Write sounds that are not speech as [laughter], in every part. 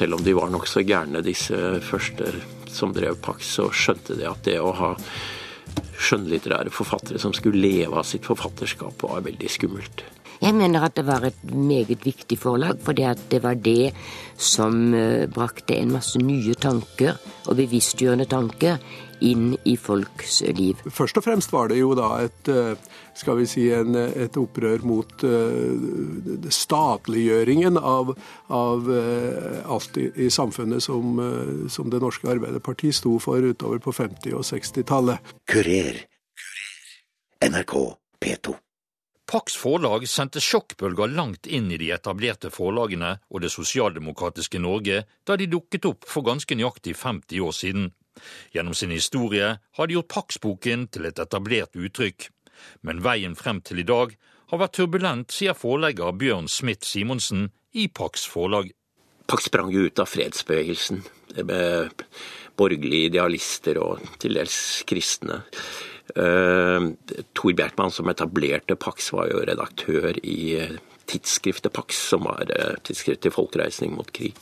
selv om de var nokså gærne, disse første som drev Pax, så skjønte de at det å ha skjønnlitterære forfattere som skulle leve av sitt forfatterskap, var veldig skummelt. Jeg mener at det var et meget viktig forlag, fordi det var det som eh, brakte en masse nye tanker og bevisstgjørende tanker inn i folks liv. Først og fremst var det jo da et, eh, skal vi si, en, et opprør mot uh, statliggjøringen av, av uh, alt i, i samfunnet som, uh, som, Det norske Arbeiderparti sto for utover på 50- og 60-tallet. Kurer. NRK P2. Pax forlag sendte sjokkbølger langt inn i de etablerte forlagene og det sosialdemokratiske Norge da de dukket opp for ganske nøyaktig 50 år siden. Gjennom sin historie har de gjort Pax-boken til et etablert uttrykk. Men veien frem til i dag har vært turbulent, sier forlegger Bjørn Smith Simonsen i Pax forlag. Pax sprang jo ut av fredsbevegelsen med borgerlige idealister og til dels kristne. Uh, Tor Bjertmann, som etablerte Pax, var jo redaktør i uh, tidsskriftet Pax, som var uh, tidsskrift til folkereisning mot krig.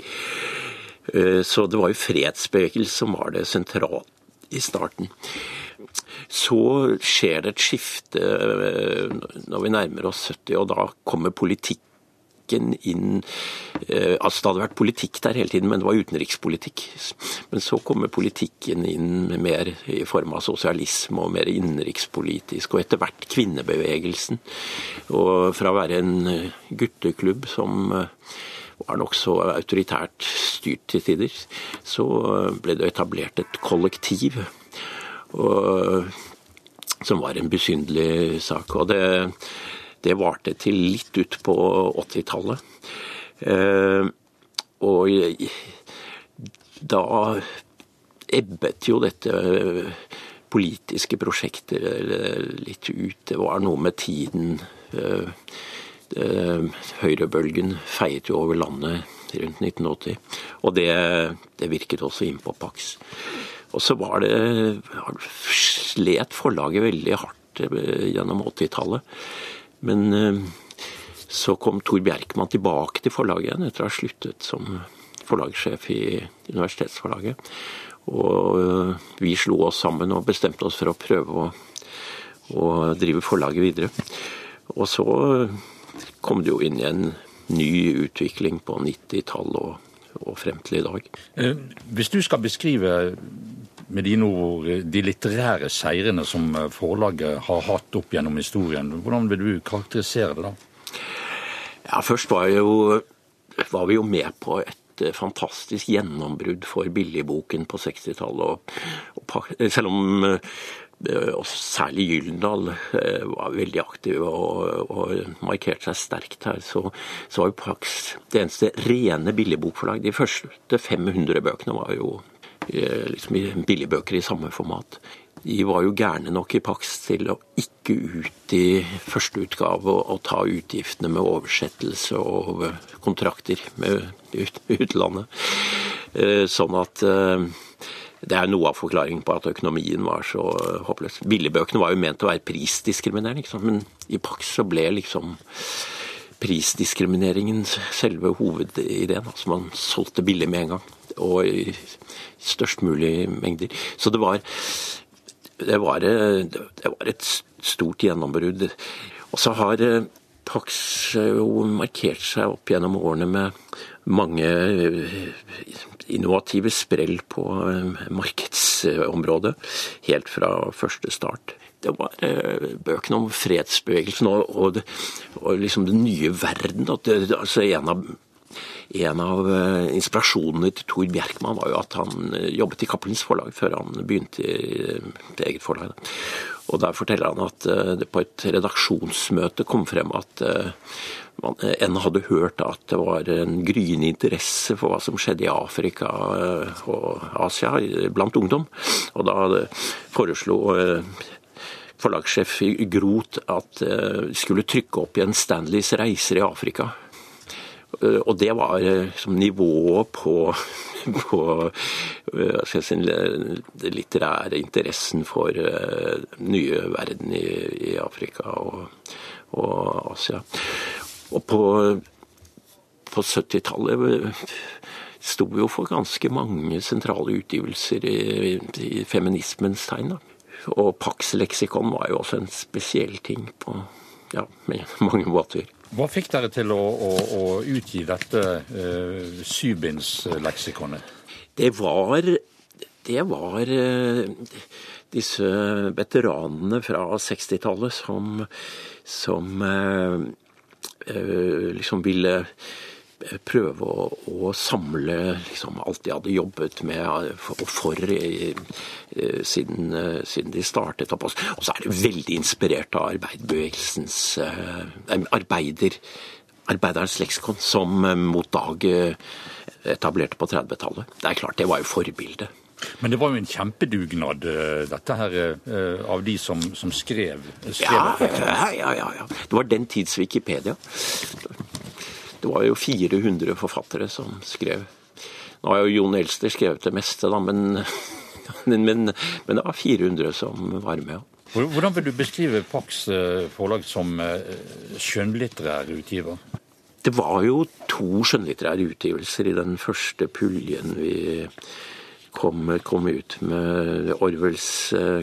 Så det var jo fredsbevegelse som var det sentrale i starten. Så skjer det et skifte når vi nærmer oss 70, og da kommer politikk politikken inn eh, Altså det hadde vært politikk der hele tiden, men det var utenrikspolitikk. Men så kommer politikken inn mer i form av sosialisme og mer innenrikspolitisk, og etter hvert kvinnebevegelsen. Og fra å være en eh, gutteklubb som eh, var nokså autoritært styrt til tider, så ble det etablert et kollektiv. Og, som var en besynderlig sak. Og det, det varte til litt ut på 80-tallet. Eh, og da ebbet jo dette politiske prosjektet litt ut. Det var noe med tiden. Eh, høyrebølgen feiet jo over landet rundt 1980. Og det, det virket også inn på Pax. Og så var det slet forlaget veldig hardt eh, gjennom 80-tallet. Men eh, så kom Tor Bjerkman tilbake til forlaget igjen etter å ha sluttet som forlagssjef i Universitetsforlaget. Og eh, vi slo oss sammen og bestemte oss for å prøve å, å drive forlaget videre. Og så kom det jo inn i en ny utvikling på 90-tallet og, og, frem til i dag. Eh, hvis du skal beskrive med dine ord de litterære seirene som eh, forlaget har hatt opp gjennom historien. Hvordan vil du karakterisere det da? Ja, Først var, jo, var vi jo med på et eh, fantastisk gjennombrudd for billigboken på 60-tallet. Selv om og særlig Gyldendal var veldig aktiv og, og markerte seg sterkt her, så, så var jo Pax det eneste rene billigbokforlag. De første 500 bøkene var jo Eh, liksom billigbøker i samme format. De var jo gærne nok i Pax til å ikke ut i første utgave og, ta utgiftene med oversettelse og kontrakter med utlandet. Eh, sånn at eh, det er noe av forklaringen på at økonomien var så håpløs. Billigbøkene var jo ment å være prisdiskriminerende, men i Pax så ble liksom prisdiskrimineringen selve hovedideen. Altså man solgte billig med en gang, og i størst mulig mengder. Så det var, det var, det var et stort gjennombrudd. Og så har eh, Pax jo markert seg opp gjennom årene med mange eh, innovative sprell på eh, markedsområdet, helt fra første start det var eh, bøkene om fredsbevegelsen og, og, og liksom den nye verden. Det, altså en av, en av eh, inspirasjonene til Tor Bjerkman var jo at han eh, jobbet i Cappelens forlag før han begynte i det eget forlag. Og Der forteller han at det på et redaksjonsmøte kom frem at man enn hadde hørt at det var en gryende interesse for hva som skjedde i Afrika og Asia blant ungdom. Og da foreslo forlagssjef Groth at skulle trykke opp igjen Stanleys reiser i Afrika. Uh, og det var som nivået på, [laughs] på si, den litterære interessen for nye verden i, i Afrika og, og, Asia. Og på, på 70-tallet sto jo for ganske mange sentrale utgivelser i, i feminismens tegn. da. Og Pax leksikon var jo også en spesiell ting på ja, [laughs] mange måter. Hva fikk dere til å, å, å utgi dette uh, syvbindsleksikonet? Det var, det var uh, disse veteranene fra 60-tallet som, som uh, liksom ville prøve å, å samle liksom, alt de hadde jobbet med og for i, siden, siden, de startet opp. Og så er det veldig inspirert av arbeiderbevegelsens arbeider, arbeiderens leksikon, som Mot Dag etablerte på 30-tallet. Det er klart, det var jo forbildet. Men det var jo en kjempedugnad, dette her, av de som, som skrev, skrev ja, ja, ja, ja. Det var den tids Wikipedia. Det var jo 400 forfattere som skrev. Nå har jo Jon Elster skrevet det meste, da, men, [laughs] men, men, men det var 400 som var med. Hvordan vil du beskrive Pax forlag som skjønnlitterær utgiver? Det var jo to skjønnlitterære utgivelser i den første puljen vi kom, kom ut med Orwells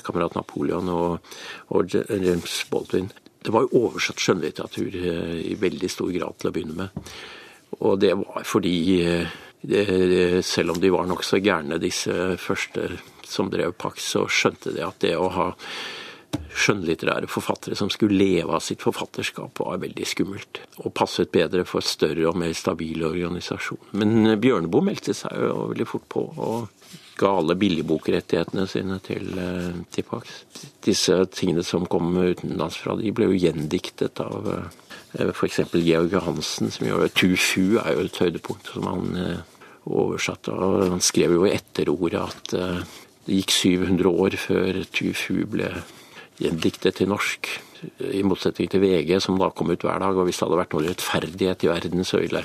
kamerat Napoleon og, og James Baldwin. Det var jo oversatt skjønnlitteratur i veldig stor grad til å begynne med. Og det var fordi, det, selv om de var nokså gærne, disse første som drev Pax, så skjønte de at det å ha skjønnlitterære forfattere som skulle leve av sitt forfatterskap, var veldig skummelt. Og passet bedre for større og mer stabile organisasjoner. Men Bjørneboe meldte seg jo veldig fort på. og ga alle billigbokrettighetene sine til, til Pax. Disse tingene som kom utenlandsfra, de ble jo gjendiktet av f.eks. Georg Johansen, som gjør Tufu er jo et høydepunkt som han oversatte. Og han skrev jo etterordet at det gikk 700 år før Tufu ble gjendiktet til norsk. I motsetning til VG, som da kom ut hver dag. Og hvis det hadde vært noe rettferdighet i verden, så ville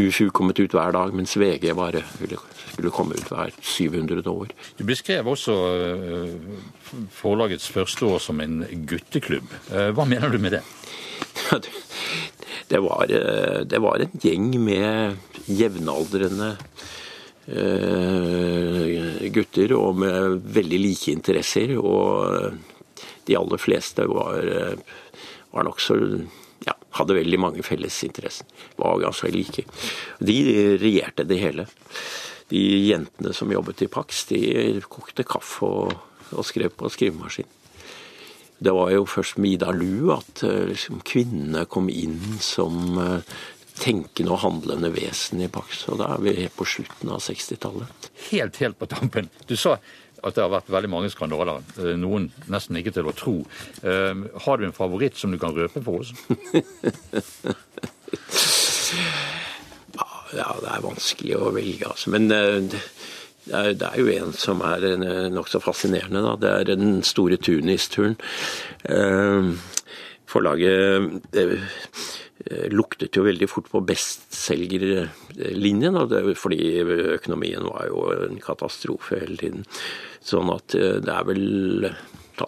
Tufu kommet ut hver dag, mens VG bare skulle komme ut hver 700 år. Du beskrev også forlagets første år som en gutteklubb. Hva mener du med det? Det var, det var en gjeng med jevnaldrende gutter og med veldig like interesser. og de aller fleste var, var nokså ja, hadde veldig mange felles interesser. Var ganske like. De regjerte det hele. De jentene som jobbet i Pax, de kokte kaffe og, og skrev på skrivemaskin. Det var jo først med Ida Lu at liksom, kvinnene kom inn som tenkende og handlende vesen i Pax. Og da er vi på slutten av 60-tallet. Helt, helt på tampen. Du sa at det har vært veldig mange skandaler. Noen nesten ikke til å tro. Har du en favoritt som du kan røpe for oss? ja, det er vanskelig å velge, altså. Men er, det er jo en som er nokså fascinerende. Da. Det er den store Tunis-turen. Forlaget luktet jo veldig fort på bestselgerlinjen, fordi økonomien var jo en katastrofe hele tiden. Sånn at det er vel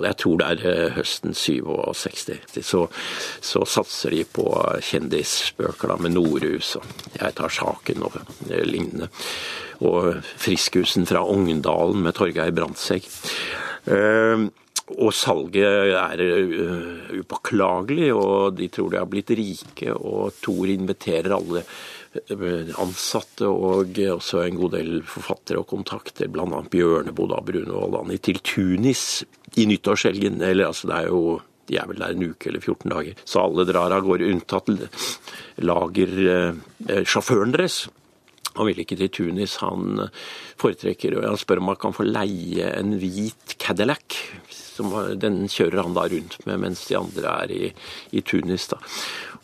jeg tror det er høsten 67. Så, så satser de på kjendisbøker da, med Nordhus og Jeg tar saken og lignende. Og Friskhusen fra Ogndalen med Torgeir Brandtzæg. Og salget er upåklagelig, og de tror de har blitt rike. Og Thor inviterer alle ansatte og også en god del forfattere og kontakter, bl.a. Bjørneboe, da, Brune Voldani, til Tunis i nyttårshelgen. Eller altså, det er jo de er vel der en uke eller 14 dager. Så alle drar av gårde, unntatt lagersjåføren deres. Han vil ikke til Tunis. Han foretrekker og Han spør om han kan få leie en hvit Cadillac. Som, den kjører han da rundt med mens de andre er i, i Tunis. da.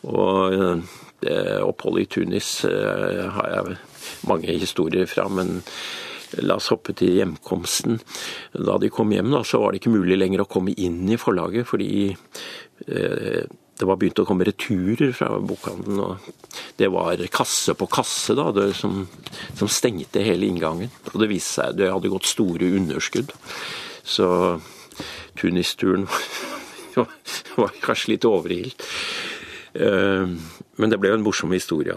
Og det oppholdet i Tunis har jeg mange historier fra. men La oss hoppe til hjemkomsten. Da de kom hjem, da, så var det ikke mulig lenger å komme inn i forlaget, fordi eh, det var begynt å komme returer fra bokhandelen. og Det var kasse på kasse da, det, som, som, stengte hele inngangen. Og det viste seg det hadde gått store underskudd. Så Tunis-turen [laughs] var kanskje litt overilt. Men det ble jo en morsom historie.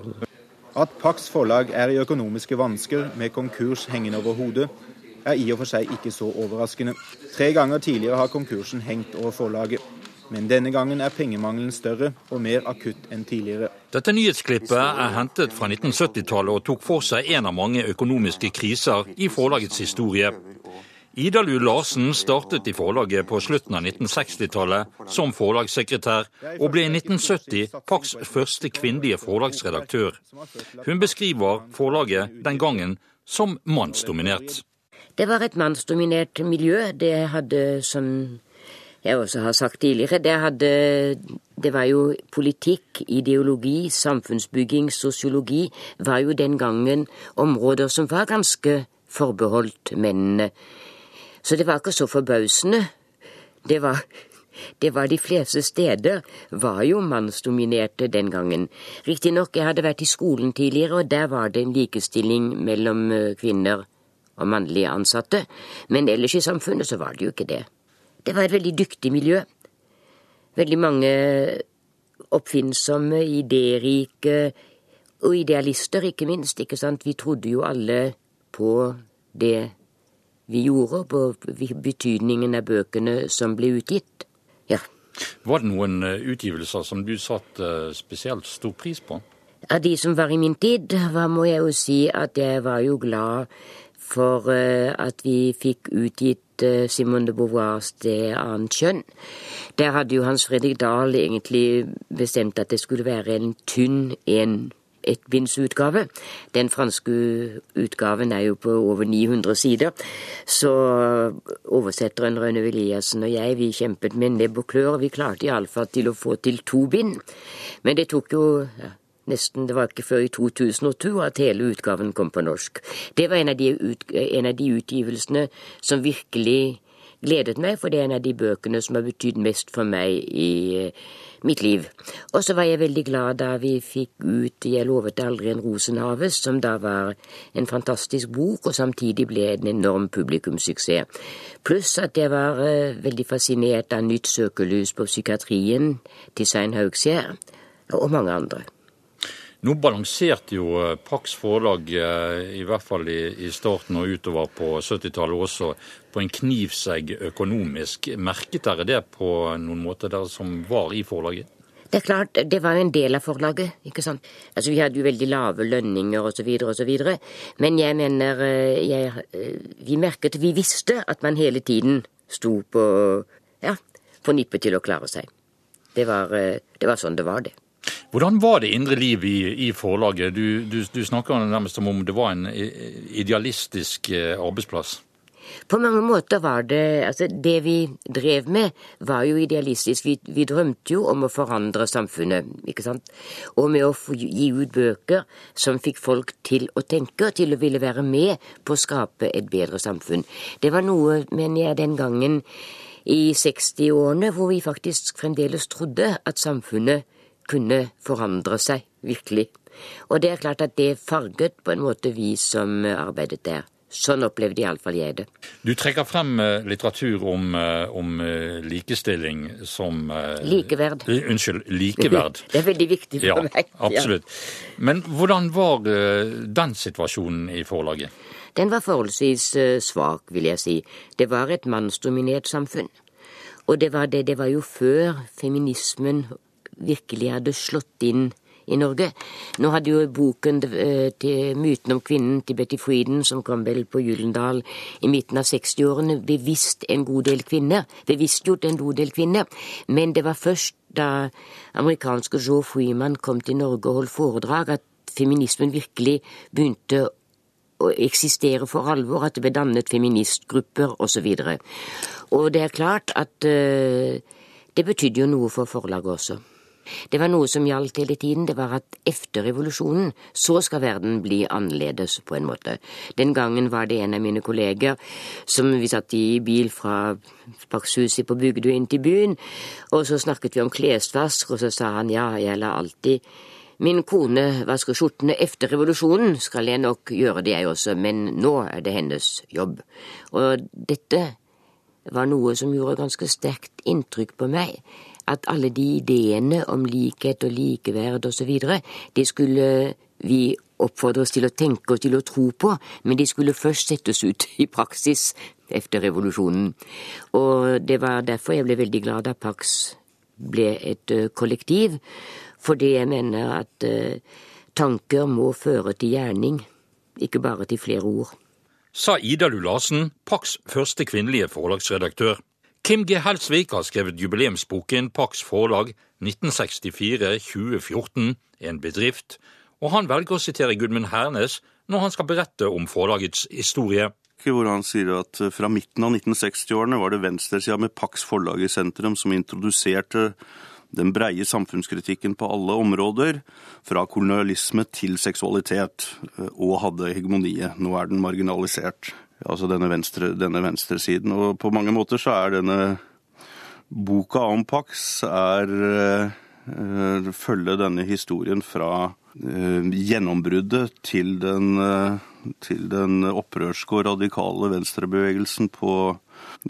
At Pax forlag er i økonomiske vansker med konkurs hengende over hodet, er i og for seg ikke så overraskende. Tre ganger tidligere har konkursen hengt over forlaget. Men denne gangen er pengemangelen større og mer akutt enn tidligere. Dette nyhetsklippet er hentet fra 1970-tallet og tok for seg en av mange økonomiske kriser i forlagets historie. Ida Lu Larsen startet i forlaget på slutten av 1960-tallet som forlagssekretær, og ble i 1970 Pax første kvinnelige forlagsredaktør. Hun beskriver forlaget den gangen som mannsdominert. Det var et mannsdominert miljø. Det hadde som jeg også har sagt tidligere, det, hadde, det var jo politikk, ideologi, samfunnsbygging, sosiologi var jo den gangen områder som var ganske forbeholdt mennene. Så det var ikke så forbausende. Det var, det var de fleste steder var jo mannsdominerte den gangen. Riktignok, jeg hadde vært i skolen tidligere, og der var det en likestilling mellom eh, kvinner og mannlige ansatte, men ellers i samfunnet så var det jo ikke det. Det var et veldig dyktig miljø. Veldig mange oppfinnsomme, idérike og idealister, ikke minst. ikke sant? Vi trodde jo alle på det vi gjorde, på betydningen av bøkene som ble utgitt. Ja. Var det noen eh, utgivelser som du satte eh, spesielt stor pris på? Av de som var i min tid, hva må jeg jo si at jeg var jo glad for eh, at vi fikk utgitt Simone de Beauvoirs Det annet kjønn. Der hadde jo Hans Fredrik Dahl egentlig bestemt at det skulle være en tynn en ettbindsutgave. Den franske utgaven er jo på over 900 sider. Så oversetteren Rønne Eliassen og jeg, vi kjempet med nebb og klør. Vi klarte iallfall til å få til to bind. Men det tok jo ja, nesten, Det var ikke før i 2002 at hele utgaven kom på norsk. Det var en av de, ut, en av de utgivelsene som virkelig gledet meg, for det er en av de bøkene som har betydd mest for meg i uh, mitt liv. Og så var jeg veldig glad da vi fikk ut Jeg lovet aldri en rosenhave, som da var en fantastisk bok, og samtidig ble en enorm publikumssuksess. Pluss at jeg var uh, veldig fascinert av Nytt søkelys på psykiatrien til Svein Haugsgjerd, og mange andre. Nå balanserte jo eh, Pax forlag, eh, i hvert fall i, starten og utover på 70-tallet også, på en knivsegg økonomisk. Merket dere det på noen måte, dere som var i forlaget? Det er klart, det var en del av forlaget. ikke sant? Altså, Vi hadde jo veldig lave lønninger osv., osv. Men jeg mener eh, jeg, Vi merket, vi visste at man hele tiden sto på ja, på nippet til å klare seg. Det var, det var sånn det var, det. Hvordan var det indre liv i, i forlaget? Du, du, du snakker nærmest som om det var en idealistisk eh, arbeidsplass. På mange måter var det Altså, det vi drev med, var jo idealistisk. Vi, vi, drømte jo om å forandre samfunnet, ikke sant. Og med å gi ut bøker som fikk folk til å tenke, til å ville være med på å skape et bedre samfunn. Det var noe, mener jeg, den gangen i 60-årene hvor vi faktisk fremdeles trodde at samfunnet kunne forandre seg, virkelig. Og det er klart at det farget på en måte vi som arbeidet der. Sånn opplevde iallfall jeg det. Du trekker frem eh, litteratur om, eh, om eh, likestilling som Likeverd. Unnskyld, likeverd. [laughs] Det er veldig viktig for ja, meg. Absolutt. Men hvordan var den situasjonen i forlaget? Den var forholdsvis svak, vil jeg si. Det var et mannsdominert samfunn. Og det var, det, det var jo før feminismen virkelig hadde slått inn i Norge. Nå hadde jo boken eh, til Myten om kvinnen til Betty Frieden, som kom vel på Gyllendal i midten av 60-årene, bevisst en god del kvinner. Bevisstgjort en god del kvinner. Men det var først da amerikanske Joe Freeman kom til Norge og holdt foredrag, at feminismen virkelig begynte å eksistere for alvor, at det ble dannet feministgrupper osv. Og, så og det er klart at uh, det betydde jo noe for forlaget også. Det var noe som gjaldt hele tiden, det var at efter revolusjonen så skal verden bli annerledes, på en måte. Den gangen var det en av mine kolleger som vi satt i bil fra Spakshuset på Bugdø inn til byen, og så snakket vi om klesvask, og så sa han ja, jeg la alltid Min kone vasker skjortene efter revolusjonen, skal jeg nok gjøre det jeg også, men nå er det hennes jobb. Og dette var noe som gjorde ganske sterkt inntrykk på meg at alle de ideene om likhet og likeverd osv., de skulle vi oppfordres til å tenke og til å tro på, men de skulle først settes ut i praksis etter revolusjonen. Og det var derfor jeg ble veldig glad da Pax ble et eh, kollektiv, fordi jeg mener at uh, tanker må føre til gjerning, ikke bare til flere ord. Sa Ida Lulassen, Pax første kvinnelige forlagsredaktør. Kim G. Helsvik har skrevet jubileumsboken Pax forlag 1964-2014, en bedrift, og han velger å sitere Gudmund Hernes når han skal berette om forlagets historie. Hvor han sier at eh, fra midten av 1960-årene var det venstresida med Pax forlag i sentrum som introduserte den breie samfunnskritikken på alle områder, fra kolonialisme til seksualitet, eh, og hadde hegemoniet. Nå er den marginalisert, altså denne, venstre, denne venstresiden. Og på mange måter så er denne boka om Pax er øh, følge denne historien fra øh, gjennombruddet til den, øh, til den opprørske og radikale venstrebevegelsen på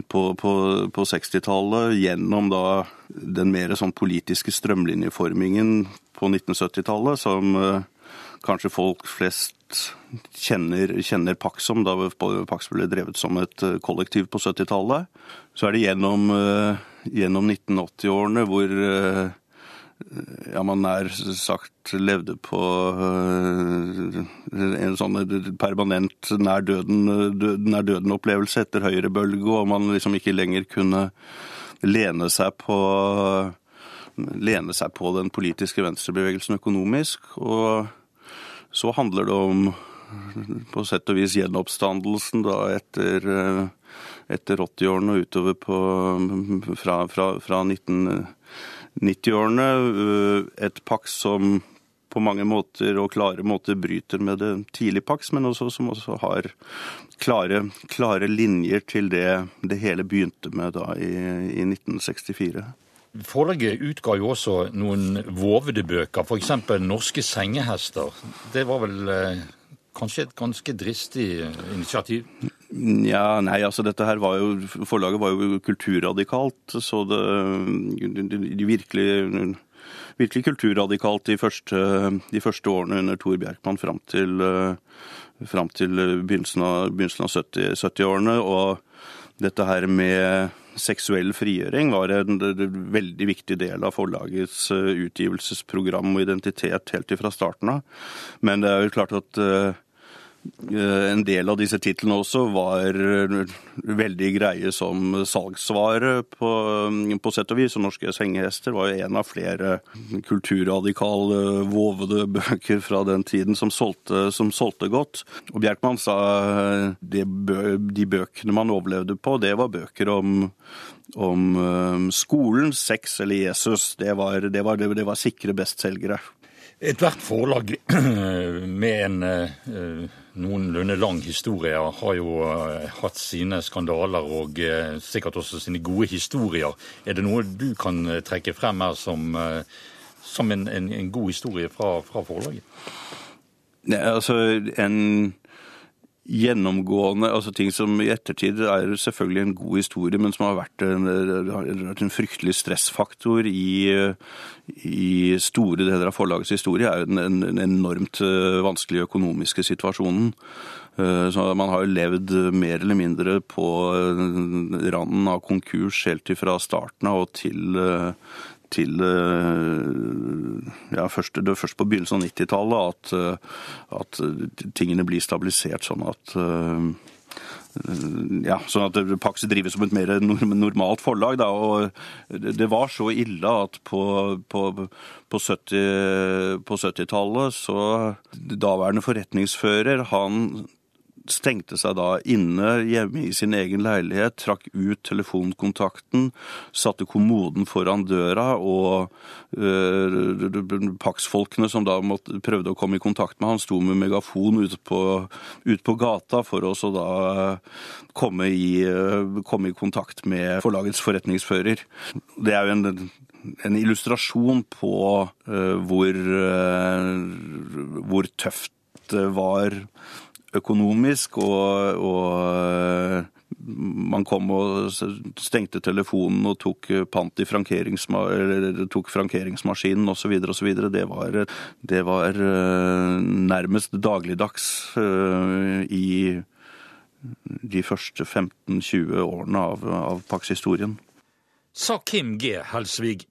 på, på, på 60-tallet gjennom da den mer sånn politiske strømlinjeformingen på 1970-tallet, som kanskje folk flest kjenner, kjenner Pax som, da Pax ble drevet som et uh, kollektiv på 70-tallet. Så er det gjennom, uh, gjennom 1980-årene hvor ja, man nær sagt levde på en sånn permanent nær døden-opplevelse etter høyrebølge, og man liksom ikke lenger kunne lene seg på lene seg på den politiske venstrebevegelsen økonomisk. Og så handler det om på sett og vis gjenoppstandelsen da etter, etter 80-årene og utover på fra, fra, fra 19 90-årene. Eh, et Pax som på mange måter og klare måter bryter med det tidlige Pax, men også som også har klare, klare linjer til det det hele begynte med da i, i 1964. Forlaget utga jo også noen vovede bøker, f.eks. 'Norske sengehester'. Det var vel eh, kanskje et ganske dristig initiativ? Ja, nei, altså dette her var jo Forlaget var jo kulturradikalt, så det de virkelig virkelig kulturradikalt de første, de første årene under Tor Bjerkman fram til, fram til begynnelsen av, av 70-årene. 70 og dette her med seksuell frigjøring var en, veldig viktig del av forlagets utgivelsesprogram og identitet helt fra starten av. Men det er jo klart at Eh, en del av disse titlene også var eh, veldig greie som salgsvare, på, mm, på sett og vis. Og 'Norske sengehester' var jo en av flere kulturradikale, vovede bøker fra den tiden som solgte, som solgte godt. Og Bjerkmann sa eh, bø, de bøkene man overlevde på, det var bøker om, om skolen, sex eller Jesus. Det var, det var, det var sikre bestselgere. Ethvert forlag [clears throat] med en noenlunde lang historie har jo uh, hatt sine skandaler og uh, sikkert også sine gode historier. Er det noe du kan uh, trekke frem her som, som en, en, en, god historie fra, fra forlaget? Ne, altså en gjennomgående altså Ting som i ettertid er selvfølgelig en god historie, men som har vært en, en fryktelig stressfaktor i, i, store deler av forlagets historie, er den, den enormt eh, vanskelige økonomiske situasjonen. Eh, så Man har jo levd mer eller mindre på eh, randen av konkurs helt fra starten av og til, til eh, ja, først, det var først på begynnelsen av 90-tallet at, eh, at, tingene blir stabilisert sånn at eh, ja, sånn at Pax drives som et mer normalt forlag. Da, og Det var så ille at på, på, på 70-tallet 70 så Daværende forretningsfører han stengte seg da inne hjemme i sin egen leilighet, trakk ut telefonkontakten, satte kommoden foran døra, og øh, Pax-folkene som da måtte, prøvde å komme i kontakt med han, sto med megafon ute på, ut på gata for å da komme i, øh, komme i kontakt med forlagets forretningsfører. Det er jo en en illustrasjon på uh, hvor, uh, hvor tøft det var økonomisk og, og man kom og stengte telefonen og tok pant i frankeringsma frankeringsmaskinen osv. osv. Det, det var nærmest dagligdags i de første 15-20 årene av, av Pax-historien. Sa Kim G. Helsvig.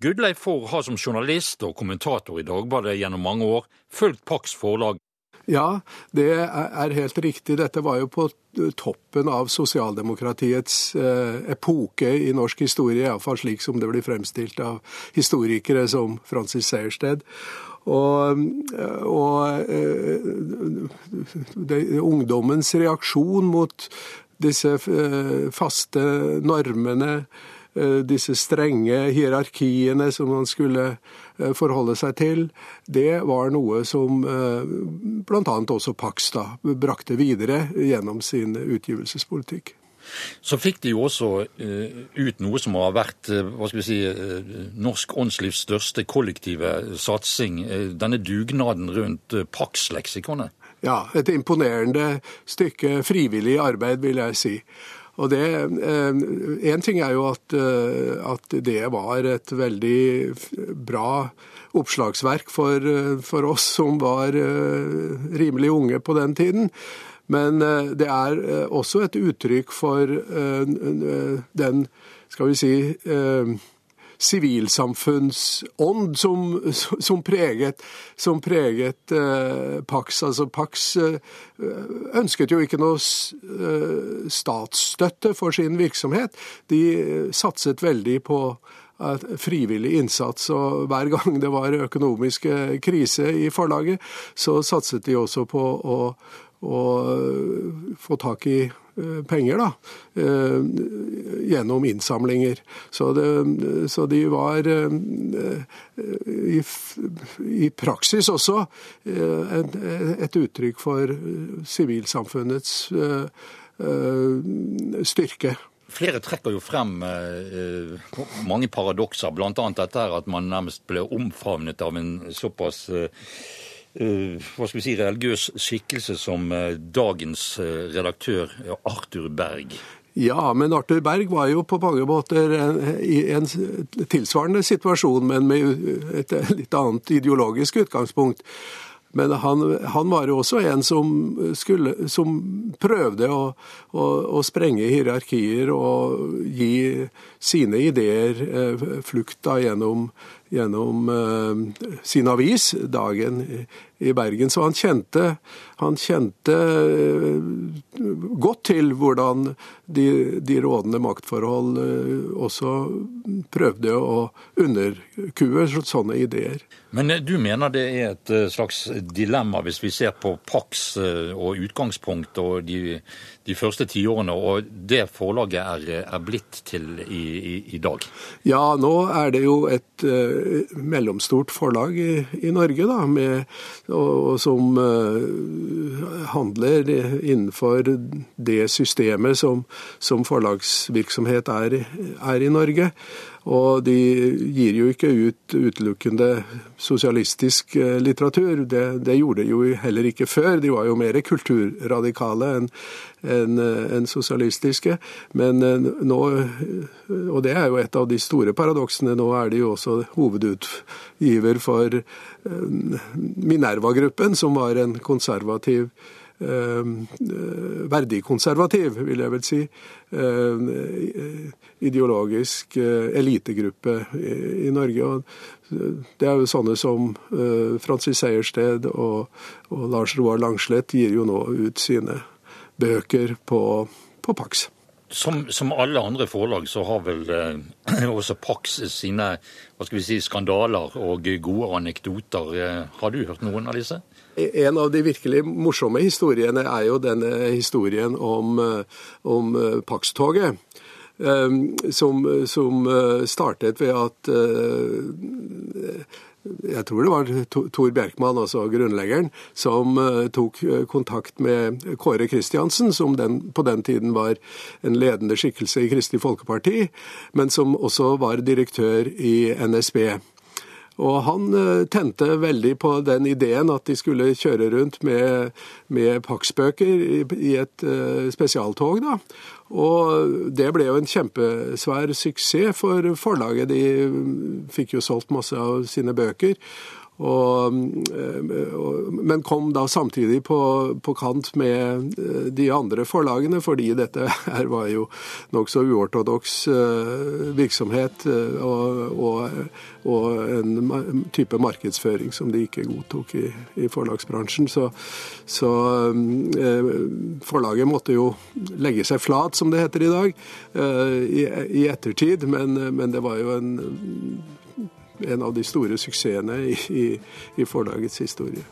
Gudleif Fohr har som journalist og kommentator i Dagbladet gjennom mange år fulgt Pax forlag. Ja, det er helt riktig. Dette var jo på toppen av sosialdemokratiets eh, epoke i norsk historie, iallfall slik som det blir fremstilt av historikere som Francis Sejersted. Og, og eh, det, ungdommens reaksjon mot disse eh, faste normene disse strenge hierarkiene som man skulle eh, forholde seg til, det var noe som eh, bl.a. også Pax brakte videre gjennom sin utgivelsespolitikk. Så fikk de jo også ut noe som har vært hva skal vi si, norsk åndslivs største kollektive satsing. Denne dugnaden rundt Pax-leksikonet. Ja, et imponerende stykke frivillig arbeid, vil jeg si. Og det, eh, ting er jo at, eh, at, det var et veldig bra oppslagsverk for, eh, for, oss som var rimelig unge på den tiden. Men det er også et uttrykk for den, skal vi si sivilsamfunnsånd som, som, preget, som preget eh, Pax. Altså Pax eh, ønsket jo ikke noe eh, statsstøtte for sin virksomhet. De satset veldig på frivillig innsats. Og hver gang det var økonomiske krise i forlaget, så satset de også på å, å få tak i Eh, penger, da, eh, gjennom innsamlinger. Så, det, så de var eh, i, i praksis også et, uttrykk for sivilsamfunnets styrke. Flere trekker jo frem eh, mange paradokser, bl.a. dette at man nærmest ble omfavnet av en såpass eh, Eh, hva skal vi si, religiøs skikkelse som eh, dagens eh, redaktør Arthur Berg. Ja, men Arthur Berg var jo på mange måter i en tilsvarende situasjon, men med et litt annet ideologisk utgangspunkt. Men han, han, var jo også en som, skulle, som prøvde å, å, å, sprenge hierarkier og gi sine ideer flukta gjennom, gjennom eh, sin avis, Dagen i Bergen. Så han kjente, han kjente eh, godt til hvordan de, de rådende maktforhold eh, også prøvde å underkue sånne ideer. Men du mener det er et slags dilemma hvis vi ser på Pax og utgangspunkt og de, de første tiårene, og det forlaget er, er blitt til i, i, i, dag? Ja, nå er det jo et uh, mellomstort forlag i, i Norge, da, med, og, og som uh, handler innenfor det systemet som, som forlagsvirksomhet er, er i Norge. Og de gir jo ikke ut utelukkende sosialistisk eh, litteratur. Det, det, gjorde de jo heller ikke før. De var jo mer kulturradikale enn en, en sosialistiske. Men eh, nå, og det er jo et av de store paradoksene, nå er de jo også hovedutgiver for eh, Minerva-gruppen, som var en konservativ Eh, verdikonservativ, vil jeg vel si. Eh, ideologisk eh, elitegruppe i Norge. og Det er jo sånne som Francis Sejersted og, og Lars Roar Langslett gir jo nå ut sine bøker på, på Pax. Som, som, alle andre forlag så har vel eh, [clears throat] også Pax sine hva skal vi si, skandaler og gode anekdoter. Har du hørt noen av disse? En av de virkelig morsomme historiene er jo denne historien om, eh, om eh, Pax-toget. Eh, som, som, startet ved at jeg tror det var Tor Bjerkman, altså grunnleggeren, som tok kontakt med Kåre Kristiansen, som den, på den tiden var en ledende skikkelse i Kristelig Folkeparti, men som også var direktør i NSB. Og han tente veldig på den ideen at de skulle kjøre rundt med, med Pax-bøker i, i et spesialtog. da. Og det ble jo en kjempesvær suksess for forlaget. De fikk jo solgt masse av sine bøker. Og, men kom da samtidig på, på, kant med eh, de andre forlagene, fordi dette [laughs] her var jo nokså uortodoks eh, virksomhet eh, og, og, og, en type markedsføring som de ikke godtok i, i forlagsbransjen. Så, så, forlaget måtte jo legge seg flat, som det heter i dag, i, i ettertid, men, men det var jo en en av de store suksessene i, i, i forlagets historie.